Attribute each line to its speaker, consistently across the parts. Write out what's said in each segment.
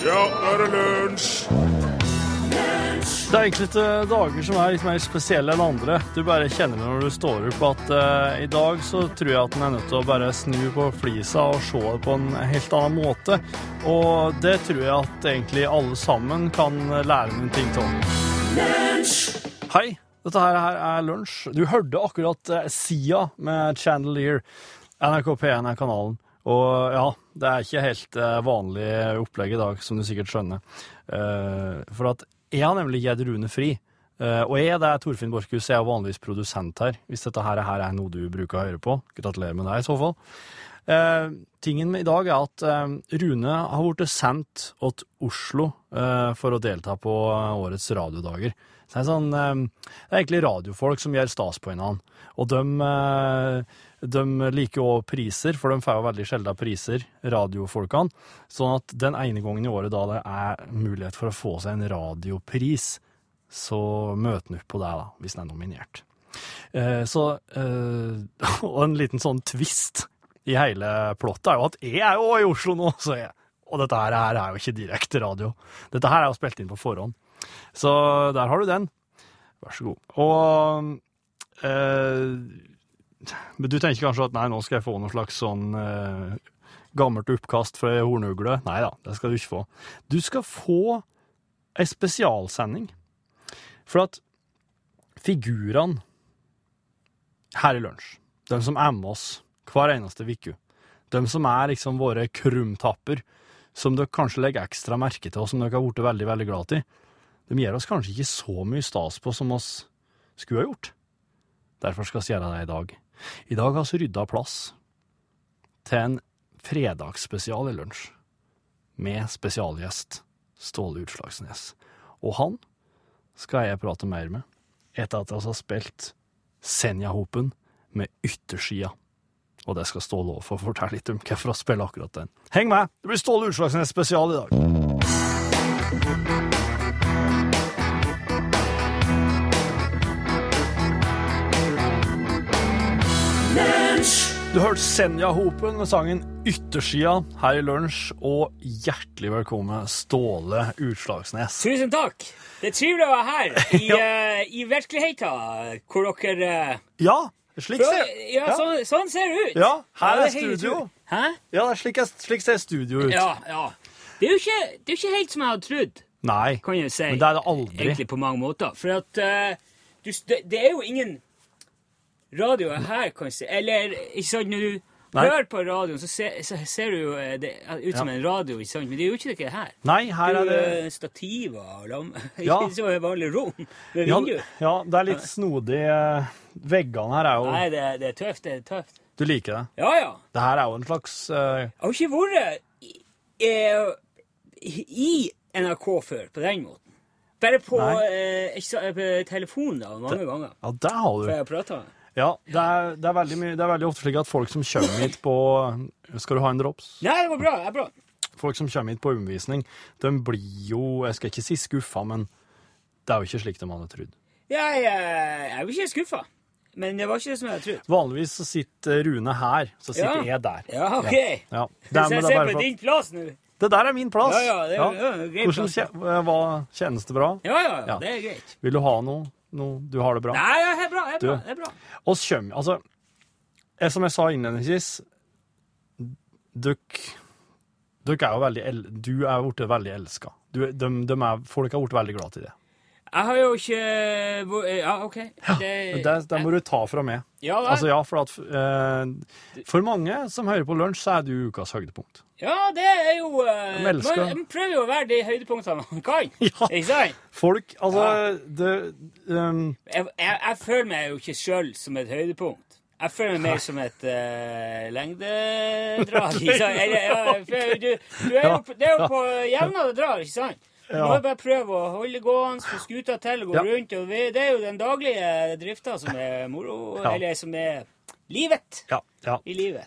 Speaker 1: Ja, nå er det lunsj!
Speaker 2: Det er enkelte dager som er litt mer spesielle enn andre. Du bare kjenner det når du står opp at uh, i dag så tror jeg at en er nødt til å bare snu på flisa og se det på en helt annen måte. Og det tror jeg at egentlig alle sammen kan lære noen ting av. Hei, dette her er Lunsj. Du hørte akkurat eh, Sia med Chandelier. NRK P1 er kanalen. Og ja, det er ikke helt eh, vanlig opplegg i dag, som du sikkert skjønner. Eh, for at jeg har nemlig gitt Rune fri. Eh, og jeg, det er Torfinn Borchhus, jeg er vanligvis produsent her, hvis dette her, er noe du bruker å høre på. Gratulerer med deg, i så fall. Eh, tingen med i dag er at eh, Rune har blitt sendt til Oslo eh, for å delta på årets radiodager. Så det, er sånn, det er egentlig radiofolk som gjør stas på hverandre. Og de, de liker òg priser, for de får jo veldig sjelden priser, radiofolkene. Sånn at den ene gangen i året da det er mulighet for å få seg en radiopris, så møter en opp på det, da, hvis den er nominert. Eh, så, eh, og en liten sånn twist i hele plottet er jo at jeg er jo i Oslo nå, så jeg, og dette her er jo ikke direkte radio. Dette her er jo spilt inn på forhånd. Så der har du den. Vær så god. Og eh, Men du tenker kanskje at nei, nå skal jeg få noe slags sånn eh, gammelt oppkast fra ei hornugle. Nei da, det skal du ikke få. Du skal få ei spesialsending. For at figurene her i lunsj, de som er med oss hver eneste uke, de som er liksom våre krumtapper, som dere kanskje legger ekstra merke til, og som dere har blitt veldig, veldig glad i, de gir oss kanskje ikke så mye stas på som oss skulle ha gjort. Derfor skal vi gjøre det i dag. I dag har vi rydda plass til en fredagsspesial i lunsj, med spesialgjest Ståle Utslagsnes. Og han skal jeg prate mer med etter at vi har spilt Senja-hopen med yttersida. Og det skal Ståle òg få fortelle litt om hvorfor han spiller akkurat den. Heng med! Det blir Ståle Utslagsnes spesial i dag. Du hørte Senja-hopen med sangen Yttersida her i lunsj, og hjertelig velkommen Ståle Utslagsnes.
Speaker 3: Tusen takk. Det er trivelig å være her i, eh, i virkeligheten, hvor dere uh,
Speaker 2: Ja, slik ser
Speaker 3: ja,
Speaker 2: ja.
Speaker 3: Så, sånn ser det ut.
Speaker 2: Ja, her er studio.
Speaker 3: Hæ?
Speaker 2: Ja, slik, er slik, ser studio ut.
Speaker 3: Ja, ja. Det er jo ikke, det er ikke helt som jeg hadde trodd,
Speaker 2: Nei,
Speaker 3: kan jeg si.
Speaker 2: men det er det aldri.
Speaker 3: Egentlig på mange måter. For at uh, du, det, det er jo ingen radioer her, kanskje. Eller, ikke sant, når du
Speaker 2: Nei.
Speaker 3: hører på radioen, så ser, så ser du jo eh, det ut som
Speaker 2: Ja.
Speaker 3: en radio, ikke sant? Men det er jo ikke det her.
Speaker 2: Nei, her er
Speaker 3: det
Speaker 2: det
Speaker 3: er jo eh, stativer og lam...
Speaker 2: Ja.
Speaker 3: Ikke så vanlig rom med
Speaker 2: ja, ja, det er litt snodig. eh, Veggene her er jo
Speaker 3: Nei, det, det er tøft. Det er tøft.
Speaker 2: Du liker det?
Speaker 3: Ja, ja.
Speaker 2: Det her er jo en slags uh...
Speaker 3: Jeg har ikke vært i, eh, i NRK før på den måten. Bare på, eh, ikke på telefon da, mange ganger.
Speaker 2: Ja, det har du.
Speaker 3: For jeg har pratet.
Speaker 2: Ja, det er, det, er veldig mye, det er veldig ofte slik at folk som kommer hit på Skal du ha en drops?
Speaker 3: Nei, det går bra. det er bra.
Speaker 2: Folk som kommer hit på omvisning, de blir jo Jeg skal ikke si skuffa, men det er jo ikke slik de hadde trodd.
Speaker 3: Jeg, eh, jeg er jo ikke skuffa. Men det var ikke det som jeg hadde trodd.
Speaker 2: Vanligvis så sitter Rune her, så sitter
Speaker 3: Ja.
Speaker 2: jeg der.
Speaker 3: Ja, OK.
Speaker 2: Ja. Det,
Speaker 3: Så jeg
Speaker 2: er
Speaker 3: ser på din plass nå.
Speaker 2: det der er min plass.
Speaker 3: Ja, ja, det er- ja,
Speaker 2: Hvordan
Speaker 3: ja.
Speaker 2: hva, kjennes det bra?
Speaker 3: Ja, ja, ja,
Speaker 2: Ja.
Speaker 3: det er greit.
Speaker 2: Vil du ha noe? Noe? Du har det bra?
Speaker 3: Nei, jeg det er bra. Jeg er bra. Er
Speaker 2: oss kommer Altså, eh, som jeg sa innledningsvis Dere dere er jo veldig el Du er blitt veldig elska. De, de, er, folk har blitt veldig glad til det.
Speaker 3: Jeg har jo ikke Ja, OK. Det,
Speaker 2: Det, det må du ta fra meg.
Speaker 3: Ja.
Speaker 2: Altså, ja, for, at, eh, for mange som hører på lunsj, så er du ukas høydepunkt.
Speaker 3: Ja, det er jo eh, Man man prøver jo å være de høydepunktene man kan.
Speaker 2: Ja.
Speaker 3: Ikke sant?
Speaker 2: Folk Altså, det um,
Speaker 3: Jeg, jeg, jeg føler meg jo ikke sjøl som et høydepunkt. Jeg føler meg mer som et uh, lengdedrag. Ikke sant? Ja, for du, du er jo, det er jo på jevna det drar, ikke sant? Du må jo bare prøve å holde gående, få skuta til gå
Speaker 2: Ja.
Speaker 3: rundt. og vi, Det er jo den daglige drifta som er moro,
Speaker 2: Ja.
Speaker 3: eller som er livet.
Speaker 2: Ja. ja.
Speaker 3: I livet.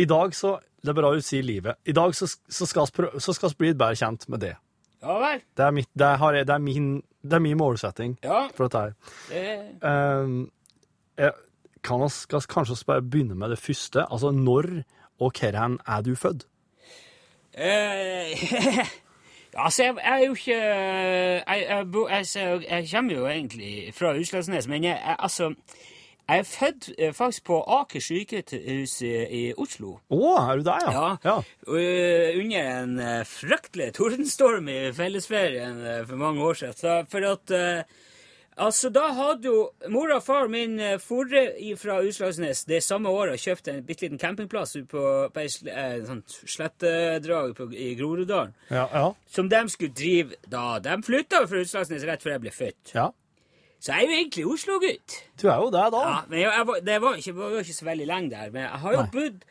Speaker 2: I dag så Det er bra du sier livet. I dag så, så skal vi bli bedre kjent med det.
Speaker 3: Ja vel.
Speaker 2: Det er, mitt, det har jeg, det er, min, det er min målsetting
Speaker 3: Ja.
Speaker 2: for dette her.
Speaker 3: Det,
Speaker 2: Um, jeg, kan vi skal kanskje oss bare begynne med det første? Altså, når og hvor er du født?
Speaker 3: Eh, Altså, jeg, jeg er jo ikke Jeg, jeg, bo- jeg, kommer jo egentlig fra Utslagsnes, men jeg, altså Jeg er født eh, faktisk på Aker sykehus i, i Oslo.
Speaker 2: Å, er du der, ja?
Speaker 3: Ja. ja. eh, under en eh, fryktelig tordenstorm i fellesferien eh, for mange år siden. For at eh, Altså, da hadde jo mor og far min forre fra Utslagsnes det samme året kjøpte en bitte liten campingplass på, på et eh, sånn slettedrag på, i Groruddalen.
Speaker 2: Ja, ja.
Speaker 3: Som de skulle drive da. De flytta fra Utslagsnes rett før jeg ble født.
Speaker 2: ja.
Speaker 3: Så jeg er jo egentlig Oslo-gutt.
Speaker 2: Du er jo det, da.
Speaker 3: Ja, men jeg, jeg, var- det var ikke, var ikke så veldig lenge der. Men jeg har jo bodd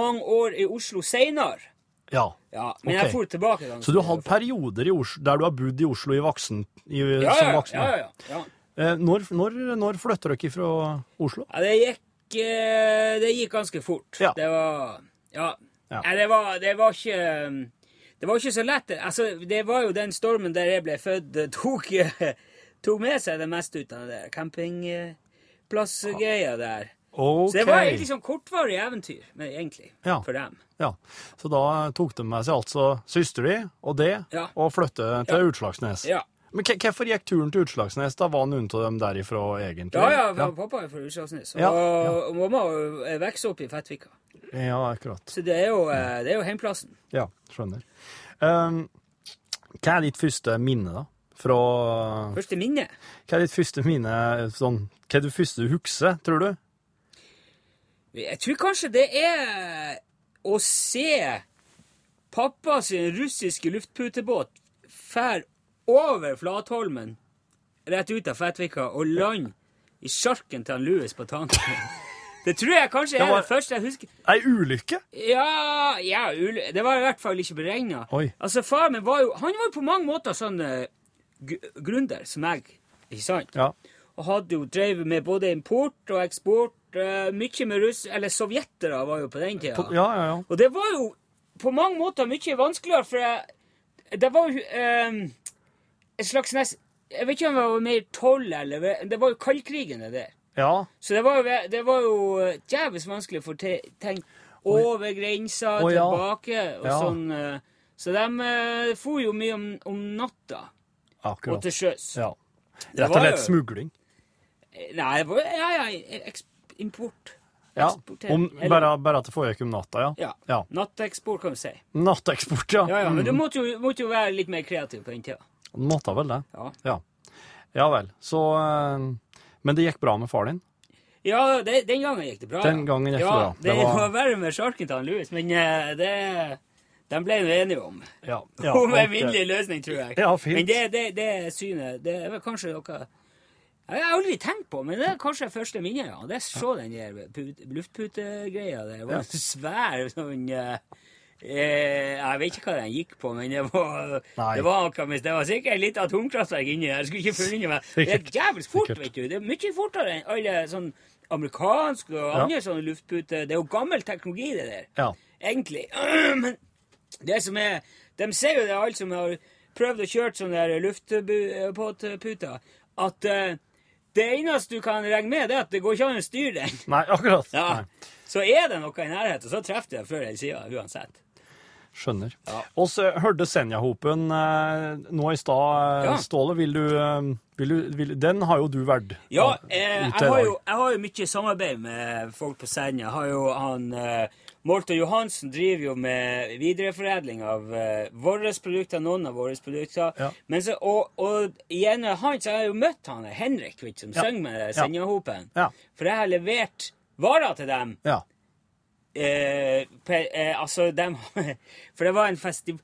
Speaker 3: mange år i Oslo seinere.
Speaker 2: Ja.
Speaker 3: Ja, men
Speaker 2: okay.
Speaker 3: jeg for tilbake ganske
Speaker 2: Så du har hatt perioder i Oslo, der du har bodd i Oslo i voksen, i,
Speaker 3: ja,
Speaker 2: som voksen?
Speaker 3: ja, ja, ja.
Speaker 2: ja. når, når, når flytter dere fra Oslo?
Speaker 3: ja det, gikk, eh, det gikk ganske fort.
Speaker 2: Ja.
Speaker 3: Det var Ja.
Speaker 2: Ja.
Speaker 3: Nei, det, var, det var ikke Det var ikke så lett. Altså, det var jo den stormen der jeg ble født, eh, tok, eh, tok med seg det meste ut av det campingplassgreia der.
Speaker 2: Okay.
Speaker 3: Så det var egentlig sånn kortvarig eventyr, men egentlig,
Speaker 2: Ja.
Speaker 3: for dem.
Speaker 2: Ja, Så da tok de med seg altså søster di og det,
Speaker 3: Ja.
Speaker 2: og flyttet til
Speaker 3: Ja.
Speaker 2: Utslagsnes.
Speaker 3: Ja.
Speaker 2: Men hvorfor gikk turen til Utslagsnes? Da var noen av dem derifra, egentlig?
Speaker 3: Ja, ja, ja. pappa er fra Utslagsnes, og, og mamma vokste opp i Fettvika.
Speaker 2: Ja, akkurat.
Speaker 3: Så det er jo, eh, det er jo heimplassen.
Speaker 2: Ja, skjønner. Um, hva er ditt første minne, da? Fra
Speaker 3: Første minne.
Speaker 2: Hva er ditt første minne sånn Hva er det første du husker, tror du?
Speaker 3: Jeg tror kanskje det er å se pappa sin russiske luftputebåt fær over Flatholmen rett ut av Fettvika og lande i sjarken til han Louis på tanken. Det tror jeg kanskje er
Speaker 2: Det var-
Speaker 3: det første jeg husker.
Speaker 2: Ei ulykke?
Speaker 3: Ja, ja ul- Det var i hvert fall ikke beregna. Altså, far min var jo Han var jo på mange måter sånn uh, gründer som jeg, ikke sant?
Speaker 2: Ja.
Speaker 3: Og hadde jo drevet med både import og eksport. uh, mye med russ... Eller sovjetere var jo på den tida.
Speaker 2: På, ja, ja, ja.
Speaker 3: Og det var jo på mange måter mye vanskeligere, for jeg, det var jo eh, et slags nest... Jeg vet ikke om det var mer toll eller Det var jo kaldkrigen, det der.
Speaker 2: Ja,
Speaker 3: Så det var jo, det var jo eh, jævlig vanskelig få te- ting over grensa,
Speaker 2: oh, ja.
Speaker 3: tilbake og
Speaker 2: Ja.
Speaker 3: sånn. Så de uh, for jo mye om, om natta og
Speaker 2: akkurat.
Speaker 3: til sjøs.
Speaker 2: Ja. Rett og slett smugling.
Speaker 3: Nei, det var, ja, ja, import.
Speaker 2: Ja. Om, bare, bare at det foregikk om natta, ja.
Speaker 3: Ja.
Speaker 2: Ja.
Speaker 3: Natteksport, kan vi si.
Speaker 2: Natteksport, ja.
Speaker 3: Ja, ja, Men du
Speaker 2: Mm.
Speaker 3: måtte jo, måtte jo være litt mer kreativ på den tida.
Speaker 2: Måtte vel det.
Speaker 3: Ja.
Speaker 2: Ja. ja vel. Så eh, Men det gikk bra med far din?
Speaker 3: Ja, det, den gangen gikk det bra.
Speaker 2: Den gangen gikk det bra. Det
Speaker 3: Det
Speaker 2: var-
Speaker 3: var verre med sjarken til Louis, men eh, det De ble nå enige om.
Speaker 2: Ja. ja
Speaker 3: om en minnelig løsning, tror jeg.
Speaker 2: Ja, fint.
Speaker 3: Men det, det, det synet Det er vel kanskje noe jeg har aldri tenkt på, men det er kanskje første minnet. Ja. Det er så den der luftputegreia der. Det var en svær sånn eh, eh, Jeg vet ikke hva den gikk på, men det var, det var, det var sikkert litt atomkraftverk inni der. Jeg skulle ikke funnet meg. Det er jævlig fort,
Speaker 2: Sikkert.
Speaker 3: vet du. Det er mye fortere enn alle sånn amerikanske og
Speaker 2: Ja.
Speaker 3: andre sånne luftputer. Det er jo gammel teknologi, det der
Speaker 2: Ja.
Speaker 3: egentlig. Men det som er De sier jo det, alle som har prøvd å kjøre sånne der luftbåtputer, at uh, det eneste du kan regne med, det er at det går ikke an å styre den.
Speaker 2: Nei, akkurat.
Speaker 3: Ja.
Speaker 2: Nei.
Speaker 3: Så er det noe i nærheten, så treffer du det før eller siden, uansett.
Speaker 2: Skjønner.
Speaker 3: Ja.
Speaker 2: Og så hørte Senja-hopen eh, nå i stad. eh,
Speaker 3: Ja.
Speaker 2: Ståle, vil du, eh, vil du vil, Den har jo du vært
Speaker 3: Ja,
Speaker 2: ja,
Speaker 3: eh, jeg, har jo, jeg har jo mye samarbeid med folk på Senja. Jeg har jo han eh, Morten Johansen driver jo med videreforedling av uh, våre produkter, noen av våre produkter.
Speaker 2: Ja.
Speaker 3: Men så, og, og gjennom han så har jeg jo møtt han Henrik, vet som
Speaker 2: Ja.
Speaker 3: synger med
Speaker 2: Ja.
Speaker 3: Senjahopen.
Speaker 2: Ja.
Speaker 3: For jeg har levert varer til dem.
Speaker 2: Ja.
Speaker 3: Eh, pe, eh, altså, dem For det var en festival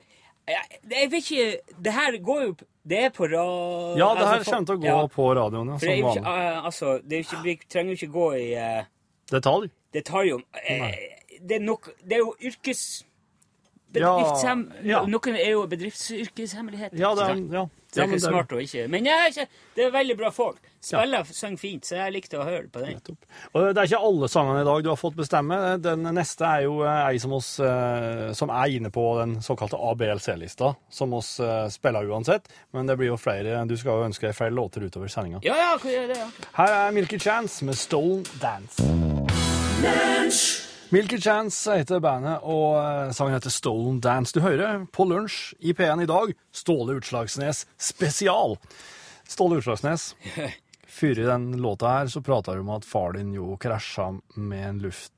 Speaker 3: jeg, jeg vet ikke Det her går jo Det er på radio...
Speaker 2: ja, det her
Speaker 3: altså,
Speaker 2: kommer til å gå
Speaker 3: ja.
Speaker 2: på radioen, ja, som vanlig.
Speaker 3: Uh, altså, det ikke, vi trenger jo ikke gå i uh,
Speaker 2: Detalj.
Speaker 3: detalj om eh, det, er nok, det er jo yrkes...
Speaker 2: Ja, ja.
Speaker 3: Noen er jo bedriftsyrkeshemmeligheter.
Speaker 2: Ja, det er, ja.
Speaker 3: Det er
Speaker 2: ja,
Speaker 3: ikke smart å ikke Men jeg, er ikke- det er veldig bra folk. Spiller synger fint, så jeg likte å høre på den.
Speaker 2: Og det er ikke alle sangene i dag du har fått bestemme. Den neste er jo eh, ei som, oss, eh, som er inne på den såkalte ABLC-lista, som oss eh, spiller uansett. Men det blir jo flere. Du skal jo ønske deg flere låter utover sendinga.
Speaker 3: Ja, ja, det? Ja.
Speaker 2: Her er Milky Chance med Stolen Dance. Milky Chance heter bandet, og eh, sangen heter Stolen Dance. Du hører på lunsj i P1 i dag, Ståle Utslagsnes spesial. Ståle Utslagsnes, før i den låta her så prata du om at far din jo krasja med, luft,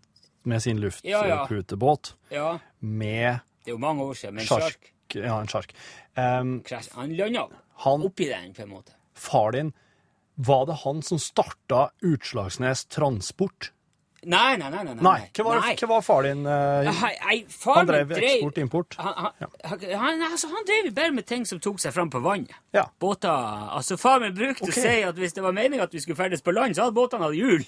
Speaker 2: med sin
Speaker 3: Ja, ja.
Speaker 2: luftputebåt
Speaker 3: Ja,
Speaker 2: med
Speaker 3: det er jo mange år siden, men
Speaker 2: sjark. Ja, en sjark. Um.
Speaker 3: Han landa oppi den, på en måte.
Speaker 2: far din, var det han som starta Utslagsnes Transport?
Speaker 3: Nei, nei, nei. nei,
Speaker 2: Nei, hva var,
Speaker 3: Nei.
Speaker 2: hva var far din? Uh,
Speaker 3: Nei, nei, far
Speaker 2: han drev eksport-import?
Speaker 3: Han, han, han, altså, han drev bare med ting som tok seg fram på vannet.
Speaker 2: Ja.
Speaker 3: Båter Altså, far min brukte
Speaker 2: okay.
Speaker 3: å si at hvis det var meningen at vi skulle ferdes på land, så hadde båtene hatt hjul.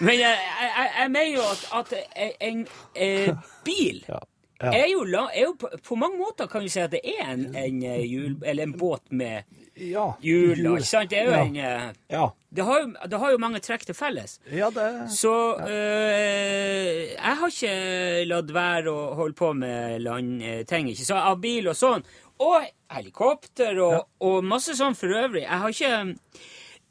Speaker 3: Men jeg, jeg, jeg, jeg mener jo at, at en, eh, bil
Speaker 2: Ja. Ja.
Speaker 3: er jo, er jo på, på mange måter kan vi si at det er en, en jul, eller en båt med
Speaker 2: Ja.
Speaker 3: hjul. Ikke sant? Det
Speaker 2: Ja.
Speaker 3: en eh,
Speaker 2: Ja.
Speaker 3: det har, jo, det har jo mange trekk til felles.
Speaker 2: ja, det
Speaker 3: Så øh, jeg har ikke latt være å holde på med landting, ikke så av bil og sånn. Og helikopter og, og masse sånn for øvrig. Jeg har ikke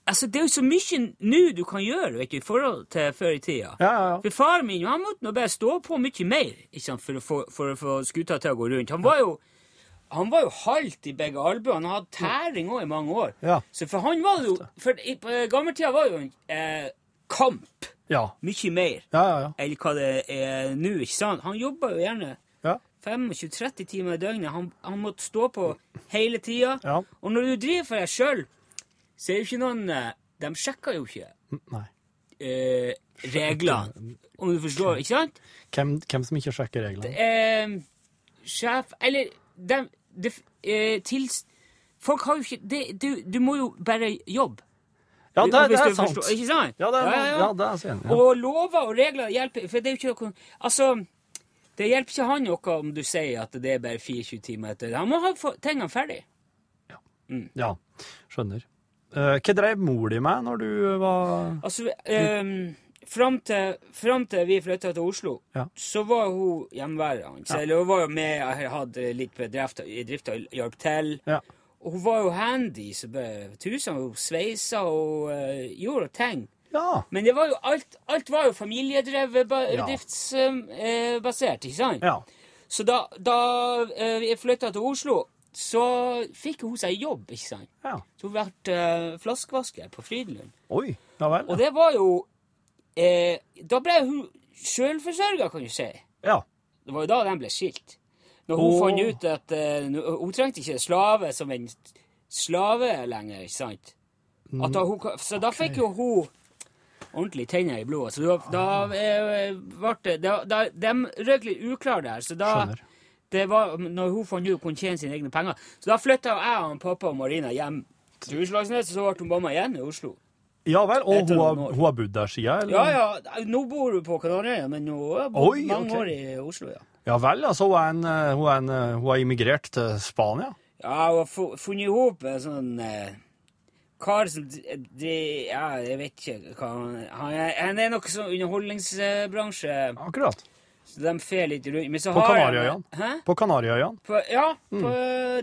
Speaker 3: Altså, det er jo så mye nå du kan gjøre vet du, i forhold til før i tida.
Speaker 2: Ja, ja, ja.
Speaker 3: For faren min han måtte nå bare stå på mye mer ikke sant, for, å få, for å få skuta til å gå rundt. Han var jo han var jo halt i begge albuene. Han hadde tæring òg i mange år.
Speaker 2: Ja.
Speaker 3: Så for han var det jo For i, på gammeltida var jo en eh, kamp
Speaker 2: Ja.
Speaker 3: mye mer
Speaker 2: Ja, ja, ja.
Speaker 3: enn hva det er nå. ikke sant? Han jobba jo gjerne 25-30 timer i døgnet. Han, han måtte stå på hele tida.
Speaker 2: Ja.
Speaker 3: Og når du driver for deg sjøl, så er jo ikke noen De sjekker jo ikke
Speaker 2: Nei.
Speaker 3: eh, reglene, om du forstår, ikke sant?
Speaker 2: Hvem, hvem som ikke sjekker reglene?
Speaker 3: Eh, sjef Eller de, de eh, tils... Folk har jo ikke de, du, du må jo bare jobbe.
Speaker 2: Ja, det, det er sant.
Speaker 3: forstår- Ikke sant?
Speaker 2: Ja, det er, ja, det er sant. Ja.
Speaker 3: Og lover og regler hjelper For det er jo ikke noe Altså, det hjelper ikke han noe om du sier at det er bare 24 timer etter. Han må ha tingene ferdig.
Speaker 2: ja, skjønner. Eh, hva drev mor di med når du var
Speaker 3: Altså, um, fram, til, fram til vi flytta til Oslo,
Speaker 2: Ja.
Speaker 3: så var hun hjemmeværende. Ja. Eller hun var jo med, jeg hadde litt bedrift i drifta, hjalp til.
Speaker 2: Ja.
Speaker 3: Og hun var jo handy, så bare tusen. Hun sveisa og uh, gjorde ting.
Speaker 2: Ja.
Speaker 3: Men det var jo alt, alt var jo familiedrevet, bedriftsbasert,
Speaker 2: Ja.
Speaker 3: bedriftsbasert, ikke sant?
Speaker 2: ja.
Speaker 3: Så da, da eh, jeg flytta til Oslo, så fikk hun seg jobb, ikke sant?
Speaker 2: ja.
Speaker 3: Så hun ble uh, flaskevasker på Frydenlund.
Speaker 2: Oi. Ja vel.
Speaker 3: Og det var jo eh, Da ble hun sjølforsørga, kan du si.
Speaker 2: Ja.
Speaker 3: Det var jo da de ble skilt. Når hun
Speaker 2: oh.
Speaker 3: fant ut at uh, Hun trengte ikke slave som en slave lenger, ikke sant? At da hun, så da fikk jo hun ordentlig tenner i blodet. Så da, da eh, ble det da, da, De røk litt uklar der, så da
Speaker 2: Skjønner.
Speaker 3: Det var når hun fant ut hun kunne tjene sine egne penger. Så da flytta jeg og pappa og Marina hjem til Utslagsnes, og så ble hun mamma igjen i Oslo.
Speaker 2: Ja vel. Og hun har, hun har bodd der siden, eller?
Speaker 3: Ja, ja, nå bor hun på Kanariøya, men hun har bodd
Speaker 2: Oi,
Speaker 3: mange
Speaker 2: okay.
Speaker 3: år i Oslo, ja.
Speaker 2: Ja vel, altså hun er en, eh, hun er en, eh, hun har immigrert til Spania?
Speaker 3: Ja, hun har funnet i hop en sånn eh, kar som d- d- Ja, jeg vet ikke hva han Han er, han er noe sånn underholdningsbransje,
Speaker 2: Akkurat.
Speaker 3: Så de fer litt rundt. Men så
Speaker 2: På Kanariøyene? På Kanariøyene?
Speaker 3: Ja, på,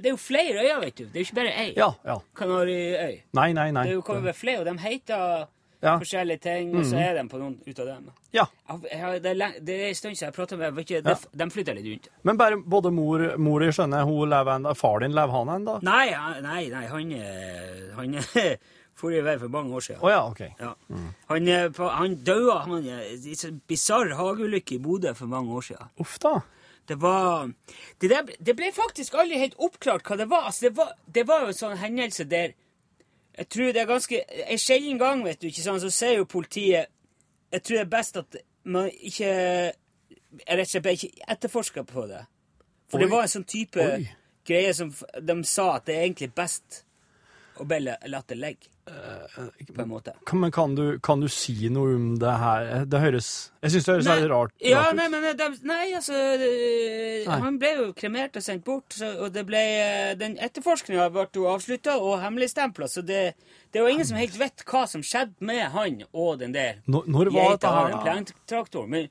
Speaker 3: det er jo flere øyer, vet du. Det er jo ikke bare ei
Speaker 2: Ja, ja.
Speaker 3: Kanariøy.
Speaker 2: Nei, nei, nei.
Speaker 3: Det er jo jo flere, og de heter
Speaker 2: Ja.
Speaker 3: forskjellige ting, og så er de på noen ut av dem.
Speaker 2: Ja.
Speaker 3: Jeg, det, er, det er en stund siden jeg prata med dem. Ja. de, flytter litt rundt.
Speaker 2: Men bare både mor, mor skjønner, hun lever enda, far din lever han ennå?
Speaker 3: Nei, nei, nei han, er... han for i vei for mange år siden.
Speaker 2: Oh, ja, okay.
Speaker 3: Ja. Han, eh, han døde han, eh, i en bisarr hageulykke i Bodø for mange år siden.
Speaker 2: Uff da.
Speaker 3: Det var det, der, det ble faktisk aldri helt oppklart hva det var. Altså, det, var det var jo en sånn hendelse der Jeg tror det er ganske En sjelden gang, vet du, ikke sant, så sier jo politiet Jeg tror det er best at man ikke rett og slett ikke etterforsker på det. For
Speaker 2: Oi.
Speaker 3: det var en sånn type
Speaker 2: Oi.
Speaker 3: greie som de sa at det er egentlig best å bare la det ligge. På en måte.
Speaker 2: Men kan du, kan du si noe om det her? Det høres Jeg syns det høres
Speaker 3: Nei,
Speaker 2: rart, rart,
Speaker 3: ja,
Speaker 2: ut.
Speaker 3: nei, men de, nei, altså øh,
Speaker 2: Nei.
Speaker 3: Han ble jo kremert og sendt bort, så, og det ble øh, Den etterforskninga ble jo avslutta og hemmeligstempla, så det, det er jo ingen som helt vet hva som skjedde med han og den der
Speaker 2: Når, når var dette her? da?
Speaker 3: Men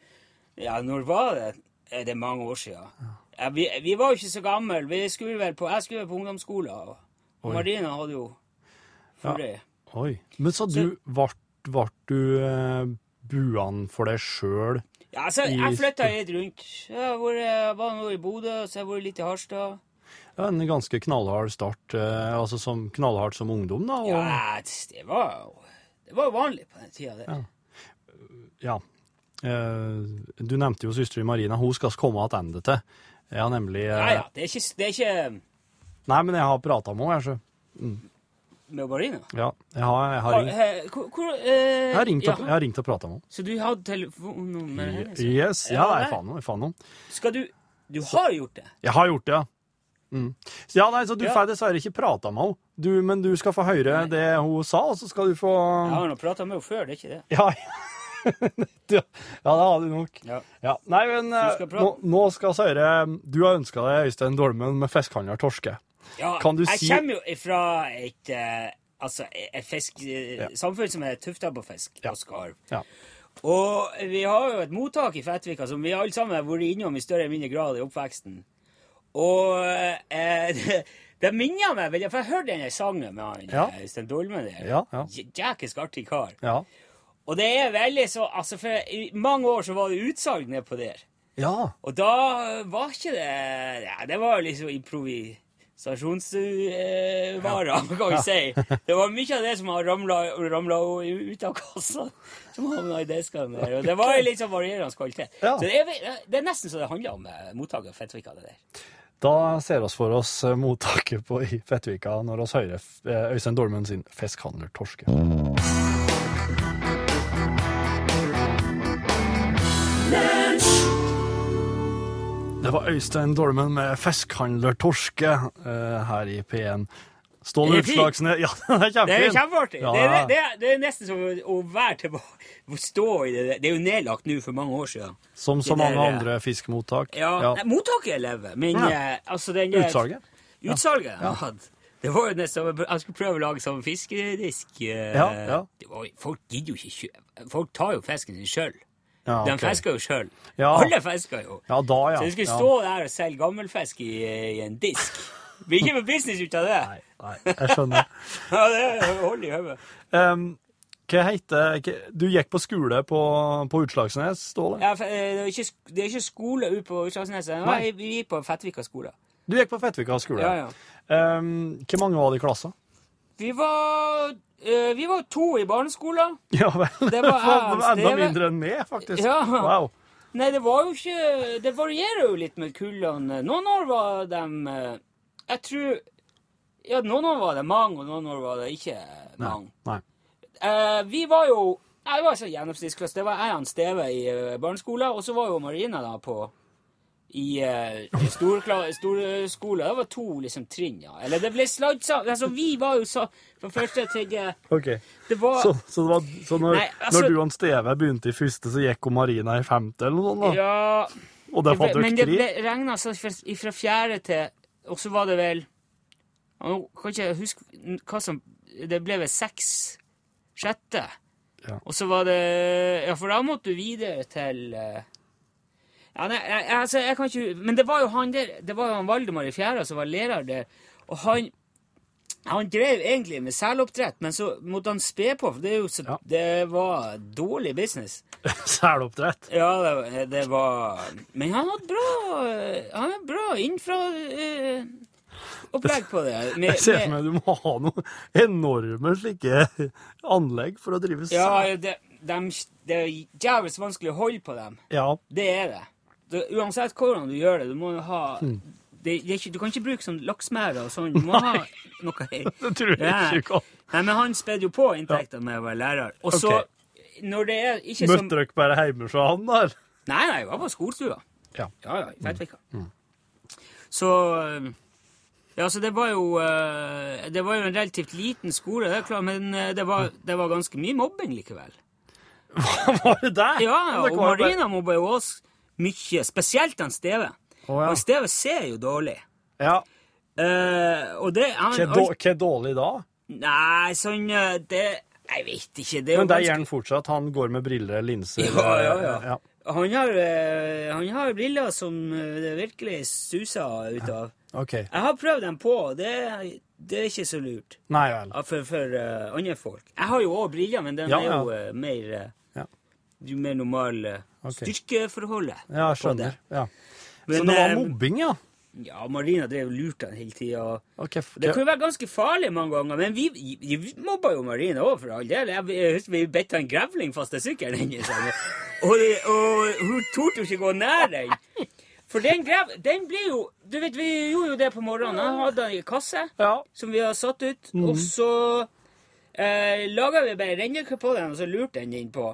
Speaker 3: ja, når var det? Er det mange år siden? Ja, vi, vi var jo ikke så gamle. Vi skulle vel på, jeg skulle vel på ungdomsskolen, og, Oi. Marina hadde jo forrige.
Speaker 2: Oi. Men så du ble du eh, buan for deg sjøl
Speaker 3: Ja, altså, jeg flytta litt rundt. Jeg var, jeg var nå i Bodø, så jeg har vært litt i Harstad.
Speaker 2: Ja, en ganske knallhard start, eh, altså som knallhardt som ungdom, da. Og,
Speaker 3: Ja, det var jo det var vanlig på den tida. der.
Speaker 2: Ja. ja. Eh, du nevnte jo søstera Marina. Hun skal komme tilbake til. Jeg har nemlig eh,
Speaker 3: Ja, ja. Det er ikke, det er ikke
Speaker 2: Nei, men jeg har prata med henne, jeg, så.
Speaker 3: Med Marina.
Speaker 2: Ja, jeg har, jeg har
Speaker 3: Har-
Speaker 2: ringt,
Speaker 3: eh, Hvor, hvor, eh,
Speaker 2: jeg har ringt, og, jeg har ringt og prata med
Speaker 3: Så du har telefonnummer
Speaker 2: henne.
Speaker 3: hennes?
Speaker 2: Yes, ja, nei,
Speaker 3: nei.
Speaker 2: faen noe, faen noe.
Speaker 3: Skal du Du har gjort det?
Speaker 2: Jeg har gjort det, ja. Mm. Så ja, nei, så du
Speaker 3: Ja.
Speaker 2: får dessverre ikke prata med henne, du, men du skal få høre det hun sa, og så skal du få
Speaker 3: Jeg har nå prata med henne før, det er ikke det.
Speaker 2: Ja, ja, det har du nok.
Speaker 3: Ja.
Speaker 2: Ja, nei, men eh,
Speaker 3: skal
Speaker 2: nå, nå skal vi høre Du har ønska deg Øystein Dolmen med fiskehandler Torske.
Speaker 3: Ja,
Speaker 2: Kan du
Speaker 3: jeg
Speaker 2: si-
Speaker 3: kommer jo fra et eh, altså et fisk, eh,
Speaker 2: Ja.
Speaker 3: som er tufta på fisk
Speaker 2: Ja.
Speaker 3: og skarv.
Speaker 2: Ja.
Speaker 3: Og vi har jo et mottak i Fettvika som vi alle sammen har vært innom i større eller mindre grad i oppveksten. Og eh, det, det minner meg veldig For jeg hørte denne sangen med han
Speaker 2: Ja.
Speaker 3: eh, Øystein Dolmen der.
Speaker 2: Ja, ja.
Speaker 3: J- Jækelsk artig kar.
Speaker 2: Ja.
Speaker 3: Og det er veldig så Altså, for i mange år så var det utsalg nedpå der.
Speaker 2: Ja.
Speaker 3: Og da var ikke det ja, Det var liksom improvisasjonsvarer, kan vi si. Det var mye av det som har ramla ut av kassa, som havna i deskene der. Og det var litt sånn varierende kvalitet.
Speaker 2: Ja.
Speaker 3: Så det er, det er nesten så det handler om eh, mottaket av Fettvika. det der.
Speaker 2: Da ser vi for oss eh, mottaket på i Fettvika når vi hører eh, Øystein Dolmen sin 'Fiskhandler Torske'. Det var Øystein Dolmen med 'Fiskhandler Torske' eh, her i P1. Ståle
Speaker 3: Det.
Speaker 2: Utslagsnes Ja, den er
Speaker 3: Det er
Speaker 2: kjempefin!
Speaker 3: kjempeartig.
Speaker 2: Ja.
Speaker 3: Det, det, det er nesten som å- være tilbake stå i det. Det er jo nedlagt nå for mange år siden.
Speaker 2: Som så mange
Speaker 3: der,
Speaker 2: andre fiskemottak.
Speaker 3: Ja,
Speaker 2: Ja.
Speaker 3: Nei, Mottaket lever, men
Speaker 2: Ja.
Speaker 3: eh, altså den der-
Speaker 2: Utsalget.
Speaker 3: Utsalget Ja. Det var jo nesten Jeg skulle prøve å lage sånn fiskedisk. eh,
Speaker 2: Ja, ja.
Speaker 3: Det var, folk gidder jo ikke Folk tar jo fisken sin sjøl.
Speaker 2: Ja,
Speaker 3: De
Speaker 2: ok.
Speaker 3: fisker jo sjøl.
Speaker 2: Ja.
Speaker 3: Alle fisker jo.
Speaker 2: Ja, da, ja.
Speaker 3: Så du skulle stå der og selge gammelfisk i, i en disk. Blir ikke noe business ut av det.
Speaker 2: Nei, nei, jeg skjønner.
Speaker 3: Ja, det holder i hodet.
Speaker 2: Um, hva heter hva- Du gikk på skole på, på Utslagsnes, Ståle?
Speaker 3: Ja, eh, det, er ikke, det er ikke skole ute på Utslagsnes.
Speaker 2: Nei.
Speaker 3: Vi gikk på Fettvika skole.
Speaker 2: Du gikk på Fettvika skole?
Speaker 3: Ja, ja.
Speaker 2: Um, hvor mange var det i klassen?
Speaker 3: Vi var, vi var to i barneskolen.
Speaker 2: Ja vel.
Speaker 3: Det var
Speaker 2: Enda mindre enn meg, faktisk.
Speaker 3: Ja.
Speaker 2: Wow.
Speaker 3: Nei, det var jo ikke Det varierer jo litt med kullene. Noen år var de eh, Jeg tror Ja, noen år var det mange, og noen år var det ikke mange.
Speaker 2: Nei.
Speaker 3: Nei. vi var jo Nei, Det var sånn gjennomsnittsklasse. Det var jeg og Steve i barneskolen, og så var jo Marina da på i uh, storskole. Det var to liksom trinn, ja. Eller det ble sammen. Altså, vi var jo så Fra første til tredje
Speaker 2: Ok.
Speaker 3: Det var
Speaker 2: Så, så, det var, så når,
Speaker 3: Nei, altså-
Speaker 2: når du og Steve begynte i første, så gikk hun Marina i femte, eller noe sånt? da?
Speaker 3: Ja
Speaker 2: Og det
Speaker 3: ble- Men det ble regna altså fra, fra fjerde til Og så var det vel Nå kan ikke jeg huske hva som Det ble vel seks sjette.
Speaker 2: Ja.
Speaker 3: Og så var det Ja, for da måtte du videre til eh, ja, nei, jeg, altså, jeg kan ikke Men det var jo han der Det var jo han Valdemar i fjerde som var lærer der, og han han drev egentlig med seloppdrett, men så måtte han spe på, for det, så,
Speaker 2: Ja.
Speaker 3: det var dårlig business.
Speaker 2: Seloppdrett?
Speaker 3: Ja, det, det var Men han hadde bra Han hadde bra innfra... eh, opplegg på det. Med,
Speaker 2: Jeg ser for meg du må ha noen enorme slike anlegg for å drive
Speaker 3: ja, det, de, det er jævlig vanskelig å holde på dem.
Speaker 2: Ja.
Speaker 3: Det er det. Det uansett hvordan du gjør det, du må jo ha
Speaker 2: Hmm.
Speaker 3: det, det ikke, Du kan ikke bruke sånn laksemære og sånn. Du må ha noe her.
Speaker 2: Det tror jeg
Speaker 3: Ja.
Speaker 2: ikke du kan.
Speaker 3: Nei, men han spedde jo på inntektene med å være lærer. Og så,
Speaker 2: okay.
Speaker 3: når det er ikke som
Speaker 2: Møtte dere bare hjemme hos han der?
Speaker 3: Nei, nei, jeg var på skolestua.
Speaker 2: Ja.
Speaker 3: Ja, ja, i Fettvika.
Speaker 2: Mm.
Speaker 3: Så eh, Ja, så det var jo eh, Det var jo en relativt liten skole, det er klart, men eh, det var, det var ganske mye mobbing likevel.
Speaker 2: Var det der?
Speaker 3: Ja, ja, og Marina mobba jo oss mye, spesielt han Steve.
Speaker 2: Oh, ja.
Speaker 3: Og Steve ser jo dårlig.
Speaker 2: Ja.
Speaker 3: Uh, og det han,
Speaker 2: Hva er dårlig da?
Speaker 3: Nei, sånn eh, Det Jeg vet ikke. Det
Speaker 2: Men det
Speaker 3: ganske-
Speaker 2: gjør han fortsatt. Han går med briller, linser
Speaker 3: Ja, ja, ja.
Speaker 2: ja.
Speaker 3: Han har, eh, han har briller som eh, det virkelig suser ut av.
Speaker 2: Okay.
Speaker 3: Jeg har prøvd dem på, og det, det er ikke så lurt
Speaker 2: Nei vel.
Speaker 3: for, for eh, andre folk. Jeg har jo òg briller, men den
Speaker 2: Ja,
Speaker 3: er jo eh, mer eh, mer normal. Eh.
Speaker 2: ok.
Speaker 3: styrkeforholdet.
Speaker 2: Ja, jeg skjønner. Ja.
Speaker 3: Men,
Speaker 2: Så det var
Speaker 3: eh,
Speaker 2: mobbing, ja?
Speaker 3: Ja, Marina drev og lurte han hele tida.
Speaker 2: Okay,
Speaker 3: Det kunne være ganske farlig mange ganger, men vi, vi, vi mobba jo Marina òg, for all del. Jeg, husker vi bedt en grevling fast i sykkelen hennes. Og, og hun torde ikke gå nær den. For den grev... Den ble jo Du vet, vi gjorde jo det på morgenen. Han hadde den i kasse
Speaker 2: Ja.
Speaker 3: som vi har satt ut, og så eh, laga vi bare rennekur på den, og så lurte den inn på.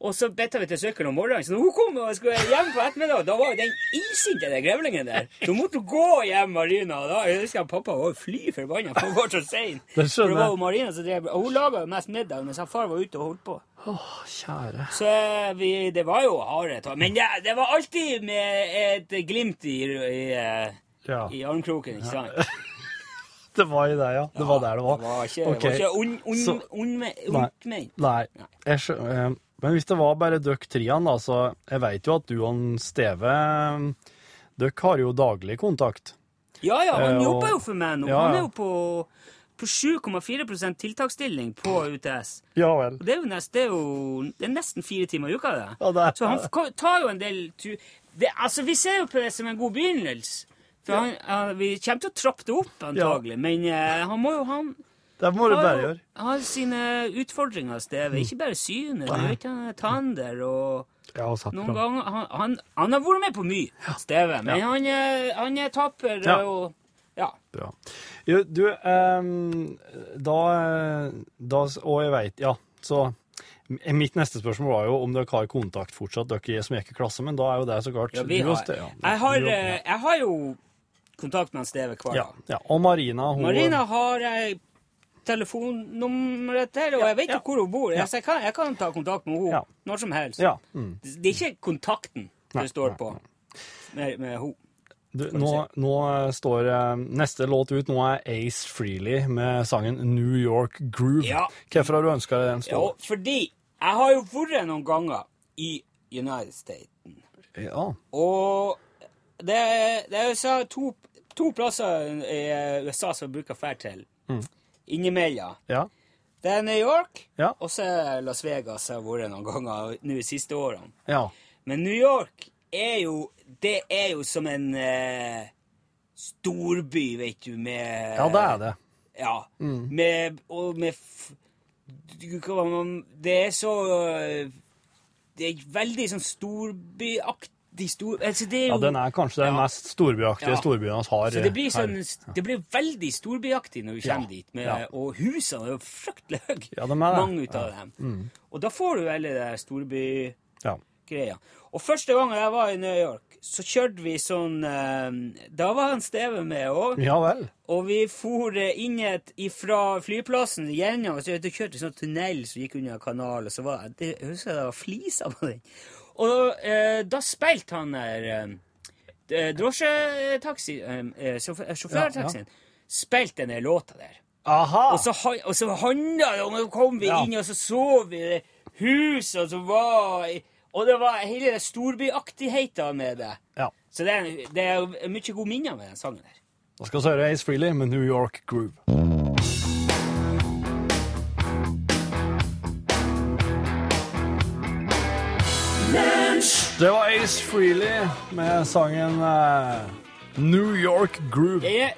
Speaker 3: Og så bytta vi til sykkelen om morgenen, så når hun kom og skulle hjem på ettermiddag, da var jo den isinte den grevlingen der. Så måtte gå hjem, Marina. Og da jeg husker jeg pappa var fly forbanna, for hun var så sein.
Speaker 2: Det
Speaker 3: For det var jo Marina som drev Og hun laga jo mest middag mens far var ute og holdt på.
Speaker 2: Åh, kjære.
Speaker 3: Så eh, vi, det var jo harde tak. Men det, det var alltid med et glimt i, i, eh,
Speaker 2: Ja.
Speaker 3: i armkroken, ikke sant?
Speaker 2: Det var i det, ja. Det var der det var.
Speaker 3: Det var ikke, okay. ikke ond, ond, ondme-
Speaker 2: Nei.
Speaker 3: ondt ment.
Speaker 2: Nei. Jeg skjønner. eh, men hvis det var bare dere treene, da, så Jeg vet jo at du og Steve eh, Dere har jo daglig kontakt.
Speaker 3: Ja, ja, han
Speaker 2: Eh, og-
Speaker 3: jobber jo for meg nå.
Speaker 2: Ja,
Speaker 3: Han er jo på, på 7,4% tiltaksstilling på UTS.
Speaker 2: Ja vel.
Speaker 3: Og det er jo, nest, det er jo det er nesten fire timer i uka, det.
Speaker 2: Ja, det er-
Speaker 3: Så han tar jo en del tur Det, altså, vi ser jo på det som en god begynnelse. For han, han, vi kommer til å trappe det opp, antagelig. Men uh, han må jo han
Speaker 2: Det må du bare
Speaker 3: gjøre.
Speaker 2: gjøre.
Speaker 3: har sine utfordringer, Steve. Ikke bare synet. Du vet han er tander og
Speaker 2: Ja,
Speaker 3: noen ganger han, han, han har vært med på mye, Steve. Men han, han er tapper
Speaker 2: Ja.
Speaker 3: og Ja.
Speaker 2: Bra. Jo, du, um, da, da Og jeg veit, ja, så Mitt neste spørsmål var jo om dere har kontakt fortsatt, dere som gikk i klasse, men da er jo det så klart
Speaker 3: Ja, vi har,
Speaker 2: ja,
Speaker 3: jeg, har, eh, jeg har jo kontakt med Steve hver
Speaker 2: ja, ja. Og Marina, hun
Speaker 3: Marina har jeg telefonnummeret til, og jeg vet
Speaker 2: ja.
Speaker 3: ikke hvor hun bor. Altså, jeg, kan, jeg kan ta kontakt med henne
Speaker 2: Ja.
Speaker 3: når som helst.
Speaker 2: Ja. Mm.
Speaker 3: Det, er ikke kontakten
Speaker 2: Nei,
Speaker 3: det står
Speaker 2: nei,
Speaker 3: på med, med henne.
Speaker 2: Du, nå, nå eh, står eh, neste låt ut. Nå er Ace Freely med sangen New York Groove.
Speaker 3: Ja.
Speaker 2: Hvorfor har du ønska den
Speaker 3: Ja,
Speaker 2: stå?
Speaker 3: fordi jeg har jo vært noen ganger i United States.
Speaker 2: Ja.
Speaker 3: Og det, det er jo så to, to plasser i USA som jeg bruker å dra til innimellom.
Speaker 2: Ja.
Speaker 3: Det er New York,
Speaker 2: Ja.
Speaker 3: og så er Las Vegas jeg har vært noen ganger nå de siste årene.
Speaker 2: ja.
Speaker 3: Men New York er jo Det er jo som en eh, storby, vet du, med
Speaker 2: Ja, det er det.
Speaker 3: Ja. Med Og med f du kan- Det er så eh, Det er veldig sånn storbyaktig stor... Altså, det er jo
Speaker 2: Ja, den er kanskje den
Speaker 3: Ja.
Speaker 2: mest storbyaktige
Speaker 3: Ja.
Speaker 2: storbyen vi har.
Speaker 3: Så det blir,
Speaker 2: eh,
Speaker 3: sånn, det blir veldig storbyaktig når du kommer dit. Med. Og husene er jo fryktelig høye,
Speaker 2: Ja, de er det.
Speaker 3: mange av dem. Og da får du hele det storbygreia. Og første gang jeg var i New York, så kjørte vi sånn eh, Da var han Steve med òg.
Speaker 2: ja vel.
Speaker 3: Og vi for eh, inn et fra flyplassen gjennom og så kjørte vi sånn tunnel som gikk under kanalen, og så var det, jeg husker det var fliser på den. Og eh, da spilte han der eh, drosjetaxi, eh, eh, sjåfør- sjåførtaxien, spilte den der låta der.
Speaker 2: Aha!
Speaker 3: Og så, og så handla det om Så kom vi
Speaker 2: Ja.
Speaker 3: inn, og så så vi det huset som var Og det var hele det storbyaktigheta med det.
Speaker 2: Ja.
Speaker 3: Så det er, det er mye gode minner med den sangen der.
Speaker 2: Da skal vi høre Ace Freely med New York Groove. Det var Ace Freely med sangen uh, New York Groove.
Speaker 3: Det er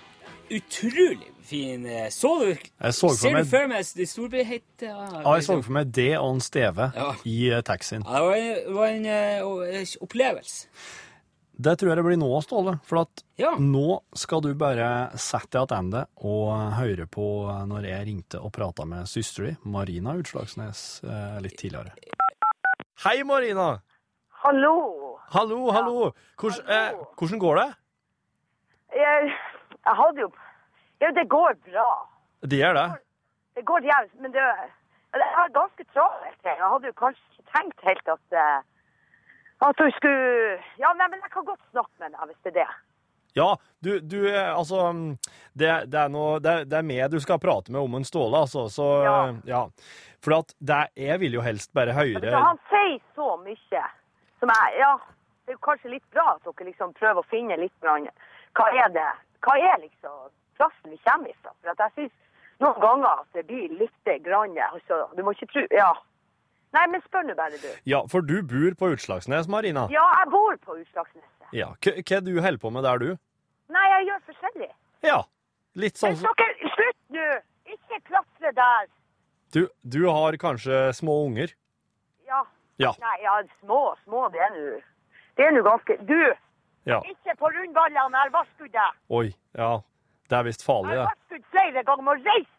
Speaker 3: utrolig fin. eh, Så du
Speaker 2: Jeg så for
Speaker 3: Ser du for meg det storbyheten?
Speaker 2: Ja, jeg så for meg det og en Steve
Speaker 3: Ja.
Speaker 2: i uh, taxien.
Speaker 3: Ja, det var en, var en uh, opplevelse.
Speaker 2: Det tror jeg det blir nå, Ståle. For at
Speaker 3: Ja.
Speaker 2: nå skal du bare sette deg tilbake og høre på når jeg ringte og prata med søstera di, Marina Utslagsnes, litt tidligere. Hei, Marina!
Speaker 1: Hallo.
Speaker 2: Hallo, hallo! Hvordan, eh, hvordan går det?
Speaker 1: Jeg, jeg hadde jo Ja, det går bra.
Speaker 2: Det gjør det.
Speaker 1: Det går jævlig, men det Jeg har ganske travelt. Jeg hadde jo kanskje ikke tenkt helt at eh, At du skulle Ja, nei, men jeg kan godt snakke med deg hvis det er det.
Speaker 2: Ja, du, du eh, altså det, det, er noe, det, det er meg du skal prate med om en Ståle, altså. Så
Speaker 1: Ja.
Speaker 2: ja. For at det, jeg vil jo helst bare høre
Speaker 1: han sier så mye som jeg Ja, det er jo kanskje litt bra at dere liksom prøver å finne litt Hva er det Hva er liksom plassen vi kommer ifra? For at jeg syns noen ganger at det blir litt grann altså, Du må ikke tro Ja. Nei, men spør nå bare, du.
Speaker 2: Ja, for du bor på Utslagsnes, Marina.
Speaker 1: Ja, jeg bor på Utslagsneset.
Speaker 2: Ja. Hva hva du holder på med der, du?
Speaker 1: Nei, jeg gjør forskjellig.
Speaker 2: Ja. Litt sånn
Speaker 1: Men dere, slutt nå! Ikke klatre der.
Speaker 2: du, du har kanskje små unger?
Speaker 1: Ja. Nei, ja, små, små, det er nå Det er nå ganske Du!
Speaker 2: Ja.
Speaker 1: Ikke på rundballene, jeg har varsket deg.
Speaker 2: Oi. Ja. Det er visst farlig,
Speaker 1: Jeg har
Speaker 2: det.
Speaker 1: varsket flere ganger må reise.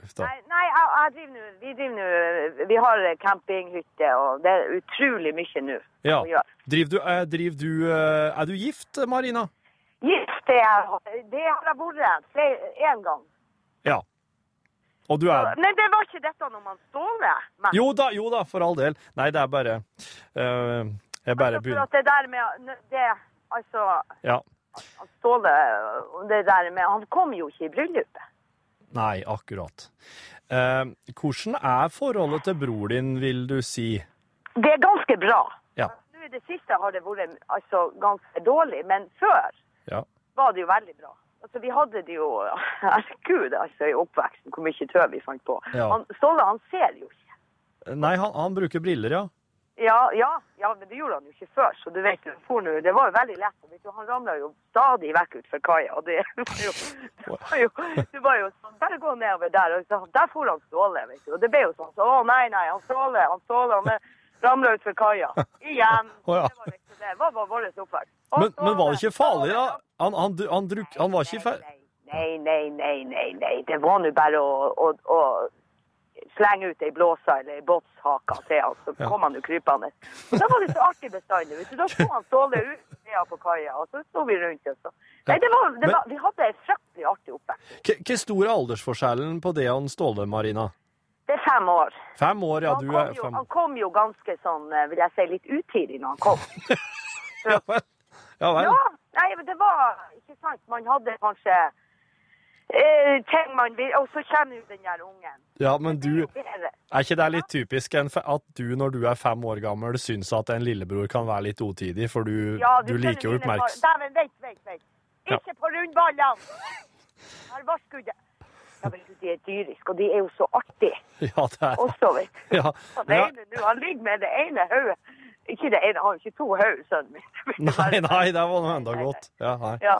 Speaker 1: Nei, nei jeg, jeg driver nå Vi driver nå Vi har campinghytte, og det er utrolig mye nå
Speaker 2: Ja. Driver du, er, driver du eh, Er du gift, Marina?
Speaker 1: Gift det er jeg. Det har jeg vært Én en gang.
Speaker 2: Ja. Og du er
Speaker 1: Nei, det var ikke dette når man Ståle. Men,
Speaker 2: Jo da, jo da, for all del. Nei, det er bare uh, Jeg bare
Speaker 1: altså, for
Speaker 2: begynner
Speaker 1: at det der med det, Altså,
Speaker 2: Ja.
Speaker 1: Ståle Det der med Han kom jo ikke i bryllupet.
Speaker 2: Nei, akkurat. Uh, hvordan er forholdet til bror din, vil du si?
Speaker 1: Det er ganske bra.
Speaker 2: Ja.
Speaker 1: Nå i det siste har det vært altså, ganske dårlig, men før
Speaker 2: Ja.
Speaker 1: var det jo veldig bra. Altså, vi hadde det jo Herregud, altså, i oppveksten, hvor mye tøv vi fant på.
Speaker 2: Ja.
Speaker 1: Han, Ståle, han ser jo ikke.
Speaker 2: Nei, han, han bruker briller, ja.
Speaker 1: Ja, ja, ja, men det gjorde han jo ikke før, så du vet jo, det var jo veldig lett. Du, han ramla jo stadig vekk utfor kaia, og det var jo, det var jo, det var jo sånn, bare gå nedover der, og så, der for han Ståle, vet du. Og det ble jo sånn, så, å nei, nei, han Ståle, han Ståle, han ramla utfor kaia. Igjen. Det var liksom det, hva var vår oppvekst?
Speaker 2: Men, men var det ikke farlig, da? Han, han, han, druk, han var ikke fer...
Speaker 1: Nei, nei, nei, nei, nei. Det var nå bare å, å, å slenge ut ei blåse eller ei båtshake til han, så kom han jo krypende. Og da var det så artig bestandig. Da sto han Ståle ut nede på kaia, og så sto vi rundt Og så. Nei, det var, det var, vi hadde ei fryktelig artig oppvekst.
Speaker 2: Hva stor er aldersforskjellen på det han Ståle, Marina?
Speaker 1: Det er fem år.
Speaker 2: Fem år, ja. Du er fem.
Speaker 1: han kom jo ganske sånn, eh, vil jeg si, litt utidig når han kom.
Speaker 2: Vel. Ja vel.
Speaker 1: Ja, nei, men det var ikke sant. Man hadde kanskje eh, ting man vil, og så kommer jo den der ungen.
Speaker 2: Ja, men du
Speaker 1: er.
Speaker 2: Ikke det litt typisk at du, når du er fem år gammel, syns at en lillebror kan være litt otidig, for du,
Speaker 1: Ja,
Speaker 2: du liker jo oppmerksomhet?
Speaker 1: Dæven, vent, vent, vent. Ikke på rundballene! Her var skuddet. Ja, men du, de er dyriske, og de er jo så artige
Speaker 2: Ja, det er
Speaker 1: også, vet du.
Speaker 2: ja.
Speaker 1: Han,
Speaker 2: ja.
Speaker 1: ene, nå, han ligger med det ene hodet. Ikke det ene, han har ikke to hoder, sønnen min.
Speaker 2: Nei, nei, det var noe enda godt. Ja.
Speaker 1: Ja.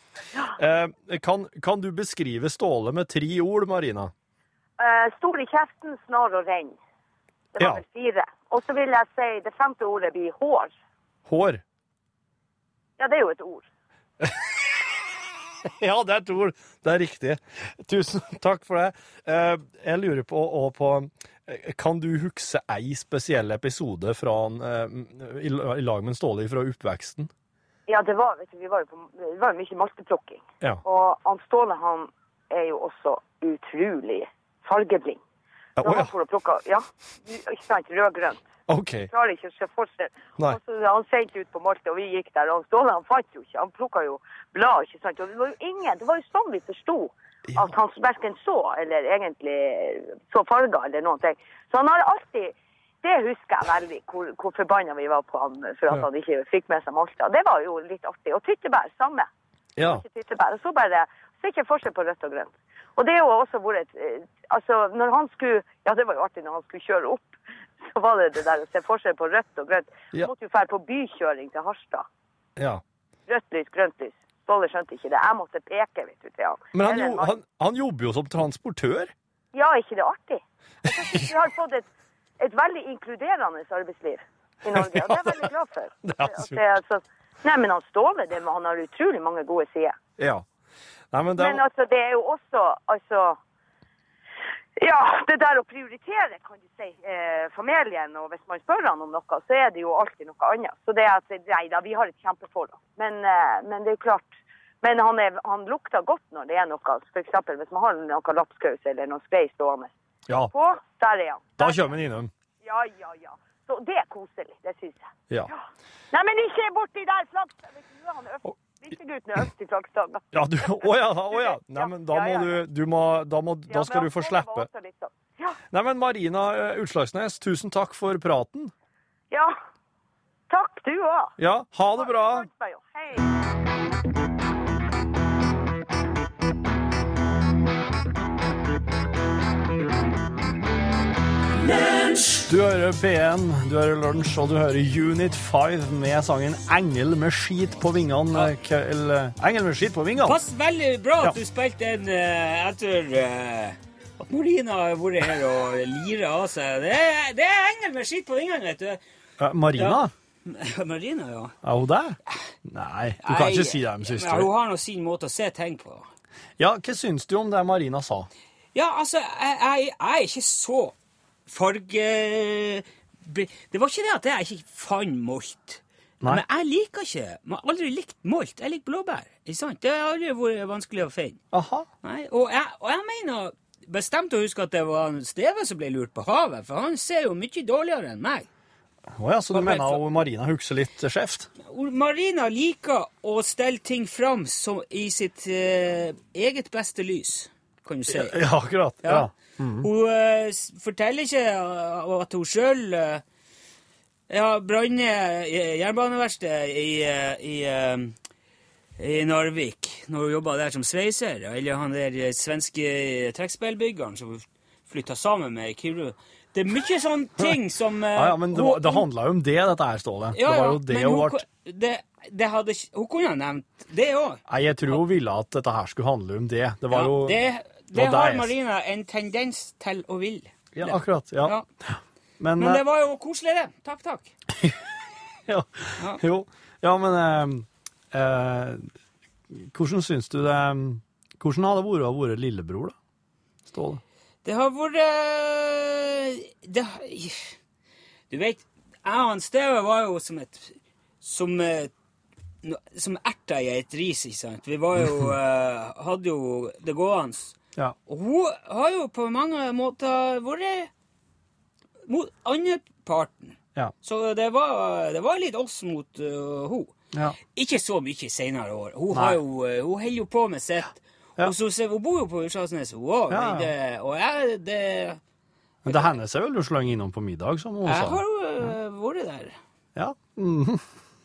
Speaker 2: Eh, kan, kan du beskrive Ståle med tre ord, Marina?
Speaker 1: Eh, stor i kjeften, snar og renn. Det var
Speaker 2: Ja.
Speaker 1: vel fire. Og så vil jeg si, det femte ordet blir hår.
Speaker 2: Hår.
Speaker 1: Ja, det er jo et ord.
Speaker 2: Ja, det er et ord. Det er riktig. Tusen takk for det. Eh, jeg lurer på, og på Kan du huske ei spesiell episode fra eh, i, lag med Ståle fra oppveksten?
Speaker 1: Ja, det var, vet du, vi var på, det var mye malteplukking.
Speaker 2: Ja.
Speaker 1: Og han Ståle, han er jo også utrolig fargeblind.
Speaker 2: Ja,
Speaker 1: oh,
Speaker 2: ja.
Speaker 1: han plukke, ja, ikke sant, rød-grønt.
Speaker 2: OK.
Speaker 1: Klarer ikke å se forskjell. Han sendte ut på Malte, og vi gikk der, og Ståle han fant jo ikke. Han plukka jo blad, ikke sant. Og det var jo ingen, det var jo sånn vi forsto
Speaker 2: Ja.
Speaker 1: at han verken så, eller egentlig så farger, eller noen ting. Så han har alltid, det husker jeg veldig, hvor, hvor forbanna vi var på han for at
Speaker 2: Ja.
Speaker 1: han ikke fikk med seg Malta. Det var jo litt artig. Og tyttebær, samme.
Speaker 2: Ja.
Speaker 1: Tyttebær. Så bare, så ikke forskjell på rødt og grønt. Og det er jo også vært et, eh, altså når han skulle, ja det var jo artig når han skulle kjøre opp, så var det det der å se forskjell på rødt og grønt.
Speaker 2: Ja.
Speaker 1: Han måtte jo dra på bykjøring til Harstad.
Speaker 2: ja.
Speaker 1: Rødt lys, grønt lys. Ståle skjønte ikke det. Jeg måtte peke, vet du, til han.
Speaker 2: Men han, jo, han, han jobber jo som transportør.
Speaker 1: Ja, ikke det artig? Jeg synes vi har fått et, et veldig inkluderende arbeidsliv i Norge, og det er jeg veldig glad for.
Speaker 2: Det er
Speaker 1: er altså, nei, men han Ståle, det, han har utrolig mange gode sider.
Speaker 2: Ja. Nei, men det
Speaker 1: Men altså, det er jo også altså Ja, det der å prioritere, kan du si, eh, familien, og hvis man spør han om noe, så er det jo alltid noe annet. Så det er at Nei da, vi har et kjempeforhold. Men, eh, men det er jo klart Men han, er, han lukter godt når det er noe. Eksempel hvis man har noe lapskaus eller noe skrei stående
Speaker 2: Ja,
Speaker 1: på, der er han.
Speaker 2: da
Speaker 1: kjører
Speaker 2: kommer han innom.
Speaker 1: Ja, ja, ja. Så det er koselig, det syns jeg.
Speaker 2: Ja.
Speaker 1: Nei, men ikke borti der, flaks! Vet er øvst i flaggstanga.
Speaker 2: Ja, du, å ja, å ja. Nei, men da må du, du må, da, må, da skal du få slippe.
Speaker 1: Ja.
Speaker 2: Nei, men Marina eh, Utslagsnes, tusen takk for praten.
Speaker 1: Ja. Takk, du òg.
Speaker 2: Ja, ha det bra.
Speaker 1: Hei.
Speaker 2: Du hører P1, du hører Lunsj, og du hører Unit 5 med sangen 'Engel med skit på vingene'. Eller 'Engel med skit på vingene'.
Speaker 3: Pass veldig bra
Speaker 2: Ja.
Speaker 3: at du spilte den uh, etter uh, at Marina har vært her og lira av seg. Det er, det er engel med skit på vingene, vet du.
Speaker 2: Uh, Marina?
Speaker 3: Marina, ja.
Speaker 2: Er hun det? Nei, du kan
Speaker 3: Nei,
Speaker 2: ikke si det om
Speaker 3: Ja,
Speaker 2: søster.
Speaker 3: hun har nå sin måte å se ting på.
Speaker 2: Ja, hva syns du om det Marina sa?
Speaker 3: Ja, altså, jeg, jeg, jeg er ikke så farge... Det var ikke det at jeg ikke fant molt.
Speaker 2: Nei.
Speaker 3: Men jeg liker ikke Jeg har aldri likt molt. Jeg liker blåbær. Ikke sant? Det har aldri vært vanskelig å finne.
Speaker 2: Aha.
Speaker 3: Nei, og, jeg, og jeg mener bestemt å huske at det var Steve som ble lurt på havet, for han ser jo mye dårligere enn meg.
Speaker 2: Å ja, så du mener for... Marina husker litt skjevt?
Speaker 3: Marina liker å stelle ting fram som i sitt eh, eget beste lys, kan du si.
Speaker 2: Ja, akkurat. Ja.
Speaker 3: Hun uh, forteller ikke eh, at hun sjøl uh, ja, branner eh, i, eh, i, eh, i Narvik når hun jobba der som sveiser. Eller han der eh, svenske trekkspillbyggeren som hun flytta sammen med i. Det er mye sånne ting som eh,
Speaker 2: Ja, ja, men det, var- det handla jo om det, dette her, Ståle.
Speaker 3: ja,
Speaker 2: det var jo det hun ble
Speaker 3: det, det hadde, hun kunne ha nevnt det òg.
Speaker 2: Nei, jeg tror hun ville at dette her skulle handle om det. Det var jo
Speaker 3: det,
Speaker 2: det
Speaker 3: har. Marina en tendens til å ville.
Speaker 2: Ja, akkurat. Ja.
Speaker 3: Ja.
Speaker 2: Men,
Speaker 3: Men det
Speaker 2: eh,
Speaker 3: var jo koselig, det. Takk, takk.
Speaker 2: ja.
Speaker 3: Ja.
Speaker 2: Jo. Ja, men eh, eh, Hvordan syns du det Hvordan hadde det vært å være lillebror, da? Ståle?
Speaker 3: Det har vært det, Du vet, jeg og Steve var jo som et Som eh, som erter i et ris, ikke sant? Vi var jo eh, Hadde jo det gående.
Speaker 2: Ja.
Speaker 3: Og hun har jo på mange måter vært mot andreparten.
Speaker 2: Ja.
Speaker 3: Så det var, det var litt oss mot uh, hun.
Speaker 2: ja.
Speaker 3: Ikke så mye senere år. Hun,
Speaker 2: Nei.
Speaker 3: har jo, hun holder jo på med sitt.
Speaker 2: Ja.
Speaker 3: Og så, hun bor jo på Ursasnes, hun òg. Og jeg, det,
Speaker 2: Men det hender seg vel du slang innom på middag, som hun
Speaker 3: jeg
Speaker 2: sa?
Speaker 3: har jo uh, vært der.
Speaker 2: Ja. Mm.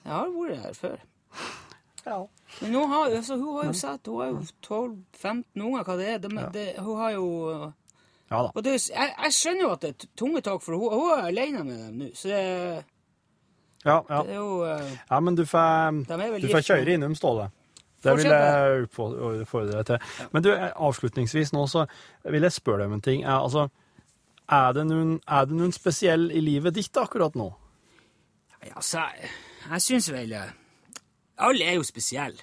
Speaker 3: Jeg har vært der før.
Speaker 2: Ja.
Speaker 3: Men nå har, altså, hun har jo sett Hun er jo 12-15 unger, hva det er. De, de, hun har jo
Speaker 2: Ja da.
Speaker 3: Det, jeg, jeg skjønner jo at det er tunge tak, for hun, hun er alene med dem nå. Så det,
Speaker 2: Ja, ja.
Speaker 3: det er jo uh,
Speaker 2: ja men du får, du får kjøre innom, Ståle. Det vil jeg oppfordre deg til. Men du, avslutningsvis nå så vil jeg spørre deg om en ting. Er, altså, er det noen, er det noen spesiell i livet ditt akkurat nå?
Speaker 3: Ja, altså, jeg, jeg syns vel eh, Alle er jo spesielle.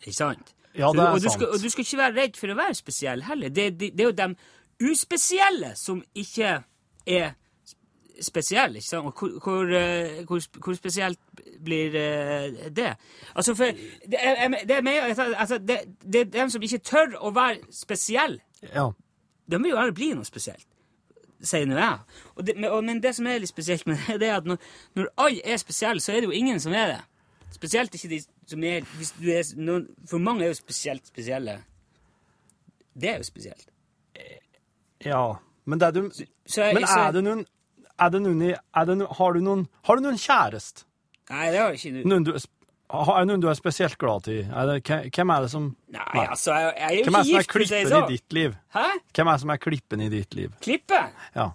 Speaker 3: Ikke sant?
Speaker 2: Ja, det er
Speaker 3: og, du
Speaker 2: sant.
Speaker 3: skal, og du skal ikke være redd for å være spesiell heller. Det, det, det er jo de uspesielle som ikke er spesielle. Ikke sant? Og hvor, hvor, eh, hvor, hvor spesielt blir eh, det? Altså, for det er, det er altså, det, det er dem som ikke tør å være spesielle.
Speaker 2: Ja.
Speaker 3: De vil jo aldri bli noe spesielt, sier nå jeg. Men det som er litt spesielt med det, det er at når, når alle er spesielle, så er det jo ingen som er det. Spesielt ikke de som er, du er noen, For mange er jo spesielt spesielle. Det er jo spesielt.
Speaker 2: ja. Men, det er du,
Speaker 3: Så jeg,
Speaker 2: men
Speaker 3: så,
Speaker 2: er det noen, er det noen, er det noen, har, du noen har du noen kjæreste?
Speaker 3: Nei, det har jeg ikke.
Speaker 2: Noen du, er det noen du er spesielt glad i? Er det, hvem- hvem er det som
Speaker 3: Nei,
Speaker 2: Nei.
Speaker 3: altså, jeg, jeg er jo
Speaker 2: Hvem er
Speaker 3: ikke
Speaker 2: det som er
Speaker 3: gift, for å si det
Speaker 2: klippen i
Speaker 3: sånn.
Speaker 2: ditt liv?
Speaker 3: Hæ?
Speaker 2: Hvem er det som er klippen i ditt liv?
Speaker 3: Klippe?
Speaker 2: Ja.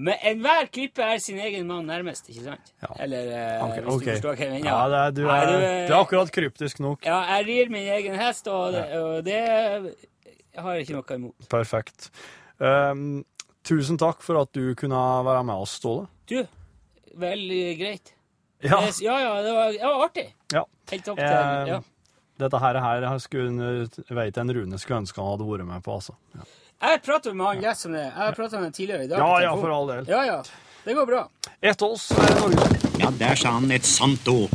Speaker 3: Men enhver klippe er sin egen mann nærmest, ikke sant?
Speaker 2: Ja.
Speaker 3: Eller eh,
Speaker 2: Ok,
Speaker 3: hvis
Speaker 2: okay.
Speaker 3: du forstår hva jeg mener.
Speaker 2: Ja, det er, du,
Speaker 3: Nei,
Speaker 2: er,
Speaker 3: du,
Speaker 2: du er akkurat kryptisk nok.
Speaker 3: Ja, jeg rir min egen hest, og det, og det har jeg ikke noe imot.
Speaker 2: Perfekt. Um, tusen takk for at du kunne være med oss, Ståle.
Speaker 3: Du, veldig greit.
Speaker 2: Ja,
Speaker 3: Det- ja, ja, det var, det var artig.
Speaker 2: ja.
Speaker 3: Helt opp til
Speaker 2: Eh,
Speaker 3: ja.
Speaker 2: Dette her, her jeg skulle, vet jeg en Rune skulle ønske han hadde vært med på, altså. Ja,
Speaker 3: Jeg pratet med han Gjess om det. Jeg har pratet med han tidligere i dag.
Speaker 2: ja, ja for all del.
Speaker 3: Ja, ja. Det går bra.
Speaker 2: Etter oss er Norge.
Speaker 4: Ja, der sa han et sant ord.